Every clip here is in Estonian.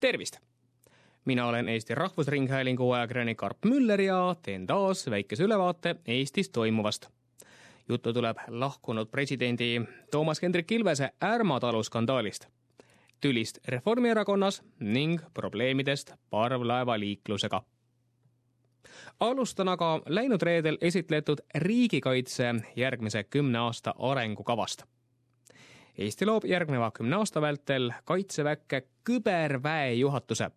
tervist! mina olen Eesti Rahvusringhäälingu ajakirjanik Arp Müller ja teen taas väikese ülevaate Eestis toimuvast. juttu tuleb lahkunud presidendi Toomas Hendrik Ilvese Ärma talu skandaalist, tülist Reformierakonnas ning probleemidest parvlaevaliiklusega. alustan aga läinud reedel esitletud riigikaitse järgmise kümne aasta arengukavast Eesti loob järgneva kümne aasta vältel kaitseväkke küberväe juhatuse,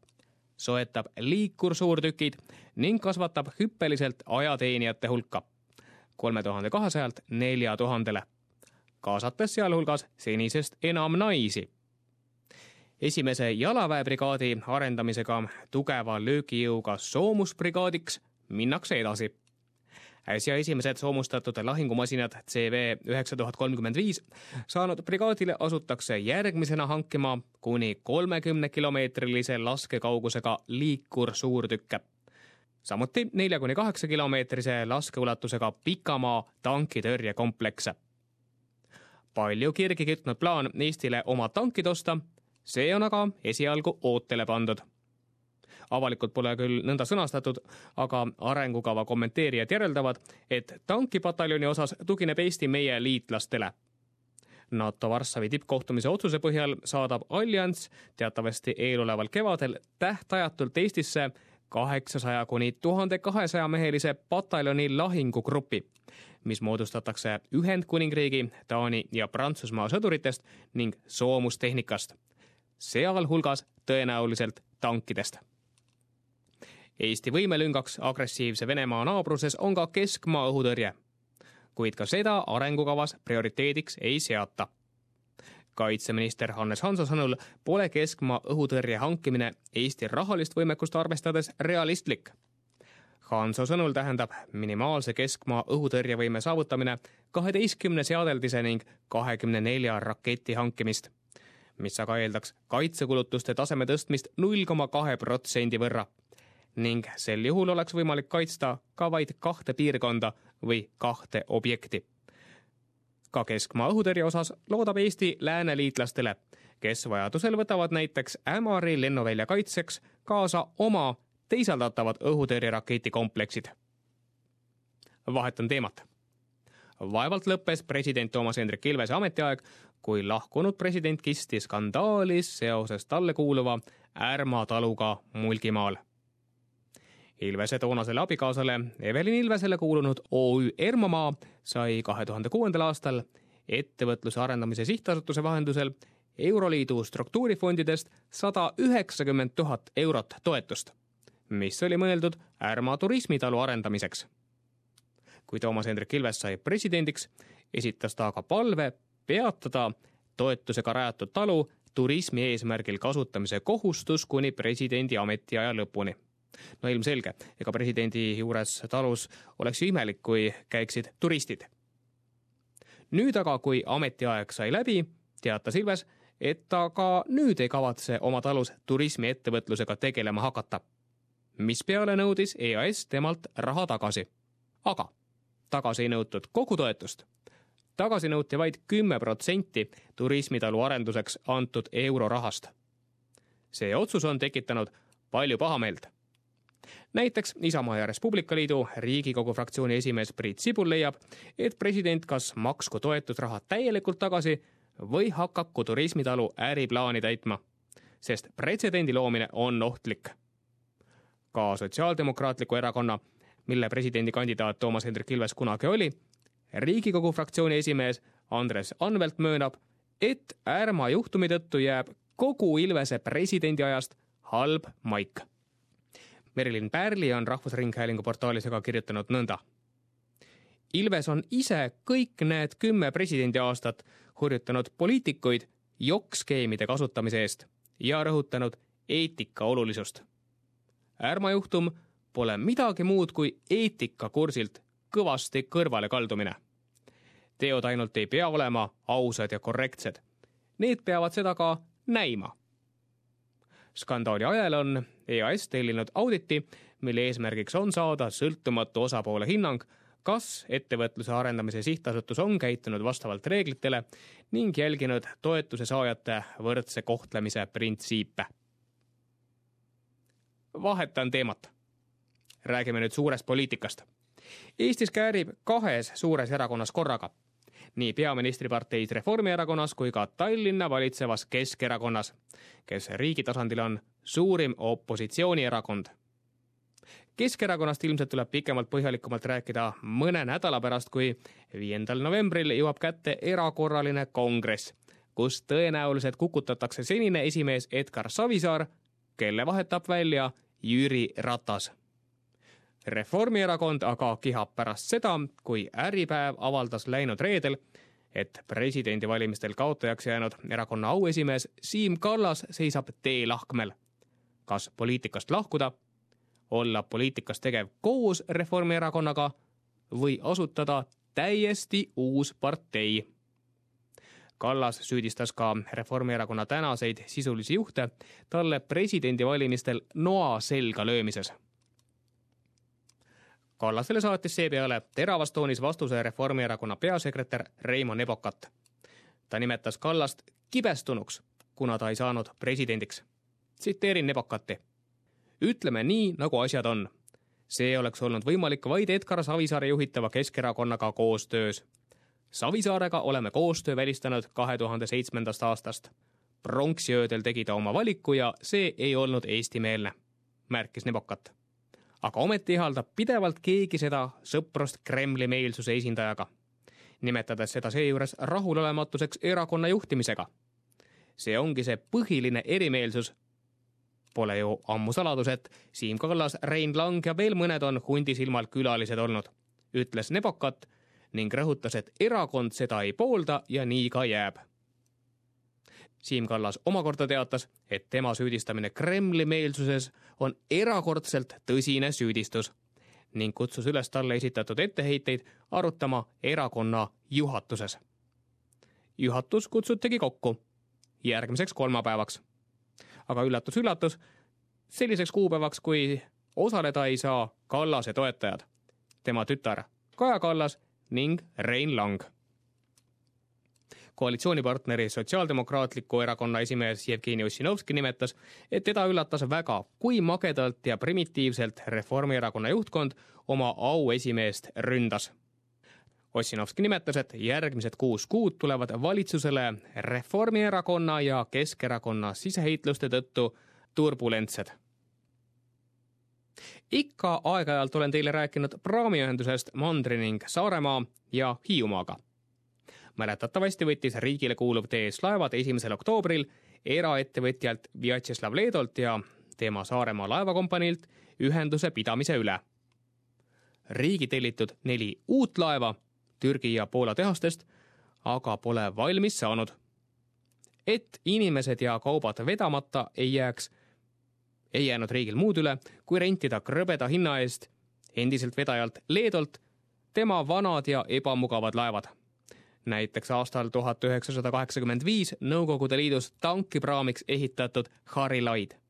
soetab liikursuurtükid ning kasvatab hüppeliselt ajateenijate hulka kolme tuhande kahesajalt nelja tuhandele, kaasates sealhulgas senisest enam naisi. esimese jalaväebrigaadi arendamisega tugeva löögijõuga soomusbrigaadiks minnakse edasi äsja esimesed soomustatud lahingumasinad CV üheksa tuhat kolmkümmend viis saanud brigaadile asutakse järgmisena hankima kuni kolmekümne kilomeetrilise laskekaugusega liikursuurtükke. samuti nelja kuni kaheksa kilomeetrise laskeulatusega pikamaa tankitõrjekomplekse. palju kirgi kütnud plaan Eestile oma tankid osta, see on aga esialgu ootele pandud avalikult pole küll nõnda sõnastatud, aga arengukava kommenteerijad järeldavad, et tankipataljoni osas tugineb Eesti meie liitlastele. NATO Varssavi tippkohtumise otsuse põhjal saadab allianss teatavasti eeloleval kevadel tähtajatult Eestisse kaheksasaja kuni tuhande kahesaja mehelise pataljoni lahingugrupi, mis moodustatakse Ühendkuningriigi, Taani ja Prantsusmaa sõduritest ning soomustehnikast, sealhulgas tõenäoliselt tankidest Eesti võimelüngaks agressiivse Venemaa naabruses on ka keskmaa õhutõrje. kuid ka seda arengukavas prioriteediks ei seata. kaitseminister Hannes Hanso sõnul pole keskmaa õhutõrje hankimine Eesti rahalist võimekust arvestades realistlik. Hanso sõnul tähendab minimaalse keskmaa õhutõrjevõime saavutamine kaheteistkümne seadeldise ning kahekümne nelja raketi hankimist mis aga eeldaks kaitsekulutuste taseme tõstmist null koma kahe protsendi võrra ning sel juhul oleks võimalik kaitsta ka vaid kahte piirkonda või kahte objekti. ka keskmaa õhutõrje osas loodab Eesti lääneliitlastele, kes vajadusel võtavad näiteks Ämari lennuvälja kaitseks kaasa oma teisaldatavad õhutõrjeraketikompleksid. vahetan teemat vaevalt lõppes president Toomas Hendrik Ilvese ametiaeg, kui lahkunud president kistis skandaalis seoses talle kuuluva Ärma taluga Mulgimaal Ilvese toonasele abikaasale Evelin Ilvesele kuulunud OÜ Ermamaa sai kahe tuhande kuuendal aastal ettevõtluse arendamise sihtasutuse vahendusel Euroliidu struktuurifondidest sada üheksakümmend tuhat eurot toetust, mis oli mõeldud Ärma turismitalu arendamiseks. kui Toomas Hendrik Ilves sai presidendiks, esitas ta aga palve peatada toetusega rajatud talu turismi eesmärgil kasutamise kohustus kuni presidendi ametiaja lõpuni no ilmselge, ega presidendi juures talus oleks ju imelik, kui käiksid turistid. nüüd aga, kui ametiaeg sai läbi, teatas Ilves, et ta ka nüüd ei kavatse oma talus turismiettevõtlusega tegelema hakata. mispeale nõudis EAS temalt raha tagasi. aga tagasi ei nõutud kogu toetust tagasi nõuti vaid kümme protsenti turismitalu arenduseks antud eurorahast. see otsus on tekitanud palju pahameelt näiteks Isamaa ja Res Publica Liidu Riigikogu fraktsiooni esimees Priit Sibul leiab, et president kas maksku toetusraha täielikult tagasi või hakaku turismitalu äriplaani täitma, sest pretsedendi loomine on ohtlik. ka Sotsiaaldemokraatliku Erakonna, mille presidendikandidaat Toomas Hendrik Ilves kunagi oli, riigikogu fraktsiooni esimees Andres Anvelt möönab, et Ärma juhtumi tõttu jääb kogu Ilvese presidendiajast halb maik Merilin Pärli on Rahvusringhäälingu portaalis aga kirjutanud nõnda. Ilves on ise kõik need kümme presidendiaastat hurjutanud poliitikuid jokkskeemide kasutamise eest ja rõhutanud eetika olulisust. Ärma juhtum pole midagi muud kui eetikakursilt kõvasti kõrvale kaldumine. teod ainult ei pea olema ausad ja korrektsed. Need peavad seda ka näima skandaali ajal on EAS tellinud auditi, mille eesmärgiks on saada sõltumatu osapoole hinnang, kas ettevõtluse arendamise sihtasutus on käitunud vastavalt reeglitele ning jälginud toetuse saajate võrdse kohtlemise printsiipe. vahetan teemat. räägime nüüd suurest poliitikast. Eestis käärib kahes suures erakonnas korraga. Nii peaministriparteis Reformierakonnas kui ka Tallinna valitsevas Keskerakonnas, kes riigi tasandil on suurim opositsioonierakond Keskerakonnast ilmselt tuleb pikemalt põhjalikumalt rääkida mõne nädala pärast, kui viiendal novembril jõuab kätte erakorraline kongress, kus tõenäoliselt kukutatakse senine esimees Edgar Savisaar, kelle vahetab välja Jüri Ratas. Reformierakond aga kihab pärast seda, kui Äripäev avaldas läinud reedel, et presidendivalimistel kaotajaks jäänud erakonna auesimees Siim Kallas seisab teelahkmel. kas poliitikast lahkuda olla poliitikas tegev koos Reformierakonnaga või asutada täiesti uus partei. Kallas süüdistas ka Reformierakonna tänaseid sisulisi juhte talle presidendivalimistel noa selga löömises. Kallasele saatis seepeale teravas toonis vastuse Reformierakonna peasekretär Reimo Nebokat. ta nimetas Kallast kibestunuks, kuna ta ei saanud presidendiks. tsiteerin Nebokati ütleme nii, nagu asjad on. see oleks olnud võimalik vaid Edgar Savisaare juhitava Keskerakonnaga koostöös. Savisaarega oleme koostöö välistanud kahe tuhande seitsmendast aastast. pronksiöödel tegi ta oma valiku ja see ei olnud eestimeelne, märkis Nebokat. Aga ometi ihaldab pidevalt keegi seda sõprust Kremli meelsuse esindajaga, nimetades seda seejuures rahulolematuseks erakonna juhtimisega. See ongi see põhiline erimeelsus, Pole ju ammu saladus, et Siim Kallas, Rein Lang ja veel mõned on hundisilmal külalised olnud, ütles Nebokat ning rõhutas, et erakond seda ei poolda ja nii ka jääb. Siim Kallas omakorda teatas, et tema süüdistamine Kremli meelsuses on erakordselt tõsine süüdistus ning kutsus üles talle esitatud etteheiteid arutama erakonna juhatuses. juhatus kutsutigi kokku järgmiseks kolmapäevaks aga üllatus-üllatus, selliseks kuupäevaks, kui osaleda ei saa Kallase toetajad, tema tütar Kaja Kallas ning Rein Lang. Koalitsioonipartneri Sotsiaaldemokraatliku Erakonna esimees Jevgeni Ossinovski nimetas, et teda üllatas väga, kui magedalt ja primitiivselt Reformierakonna juhtkond oma auesimeest ründas Ossinovski nimetas, et järgmised kuus kuud tulevad valitsusele Reformierakonna ja Keskerakonna siseheitluste tõttu turbulentsed. ikka aeg-ajalt olen teile rääkinud praamiühendusest Mandri ning Saaremaa ja Hiiumaaga. Mäletatavasti võttis riigile kuuluv TS Laevad esimesel oktoobril eraettevõtjalt Vjatšeslav Leedolt ja tema Saaremaa laevakompaniilt ühenduse pidamise üle riigi tellitud neli uut laeva Türgi ja Poola tehastest, aga pole valmis saanud. et inimesed ja kaubad vedamata ei jääks, ei jäänud riigil muud üle, kui rentida krõbeda hinna eest endiselt vedajalt Leedolt tema vanad ja ebamugavad laevad. Näiteks aastal tuhat üheksasada kaheksakümmend viis Nõukogude Liidus tankipraamiks ehitatud Harilaid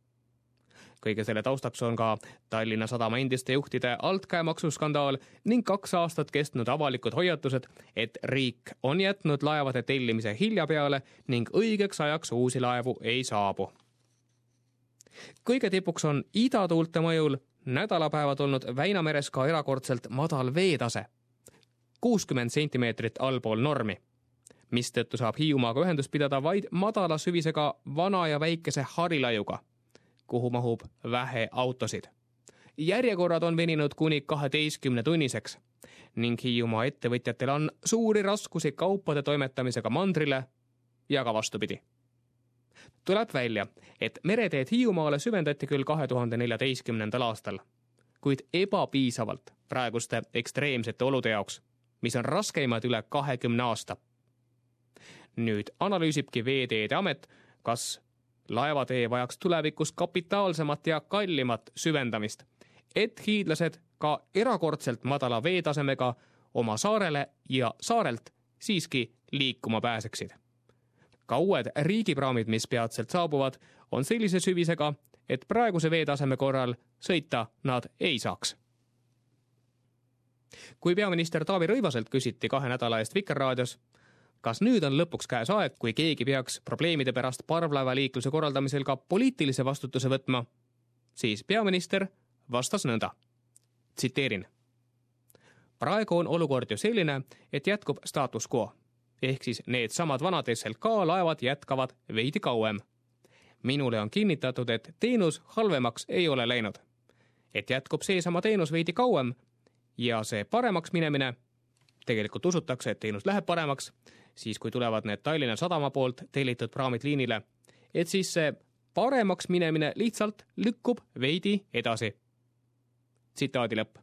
kõige selle taustaks on ka Tallinna Sadama endiste juhtide altkäemaksuskandaal ning kaks aastat kestnud avalikud hoiatused, et riik on jätnud laevade tellimise hilja peale ning õigeks ajaks uusi laevu ei saabu. kõige tipuks on idatuulte mõjul nädalapäevad olnud Väinameres ka erakordselt madal veetase, kuuskümmend sentimeetrit allpool normi mistõttu saab Hiiumaaga ühendust pidada vaid madala süvisega vana ja väikese harilaiuga kuhu mahub vähe autosid. järjekorrad on veninud kuni kaheteistkümne tunniseks ning Hiiumaa ettevõtjatel on suuri raskusi kaupade toimetamisega mandrile ja ka vastupidi. tuleb välja, et mereteed Hiiumaale süvendati küll kahe tuhande neljateistkümnendal aastal, kuid ebapiisavalt praeguste ekstreemsete olude jaoks, mis on raskeimad üle kahekümne aasta. nüüd analüüsibki Veeteede Amet, kas laevatee vajaks tulevikus kapitaalsemat ja kallimat süvendamist, et hiidlased ka erakordselt madala veetasemega oma saarele ja saarelt siiski liikuma pääseksid. ka uued riigipraamid, mis peatselt saabuvad, on sellise süvisega, et praeguse veetaseme korral sõita nad ei saaks. Kui peaminister Taavi Rõivaselt küsiti kahe nädala eest Vikerraadios, kas nüüd on lõpuks käes aeg, kui keegi peaks probleemide pärast parvlaevaliikluse korraldamisel ka poliitilise vastutuse võtma? siis peaminister vastas nõnda. tsiteerin. praegu on olukord ju selline, et jätkub status quo ehk siis needsamad vanad SLK laevad jätkavad veidi kauem. minule on kinnitatud, et teenus halvemaks ei ole läinud. et jätkub seesama teenus veidi kauem ja see paremaks minemine, tegelikult usutakse, et teenus läheb paremaks, siis kui tulevad need Tallinna Sadama poolt tellitud praamid liinile, et siis see paremaks minemine lihtsalt lükkub veidi edasi. tsitaadi lõpp.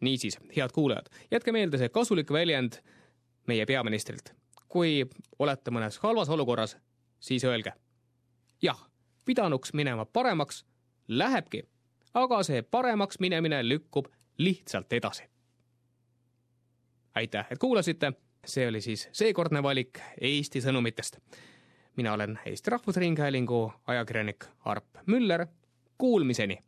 niisiis, head kuulajad, jätke meelde see kasulik väljend meie peaministrilt. kui olete mõnes halvas olukorras, siis öelge. jah, pidanuks minema paremaks, lähebki, aga see paremaks minemine lükkub lihtsalt edasi. aitäh, et kuulasite, see oli siis seekordne valik Eesti sõnumitest. mina olen Eesti Rahvusringhäälingu ajakirjanik Arp Müller, kuulmiseni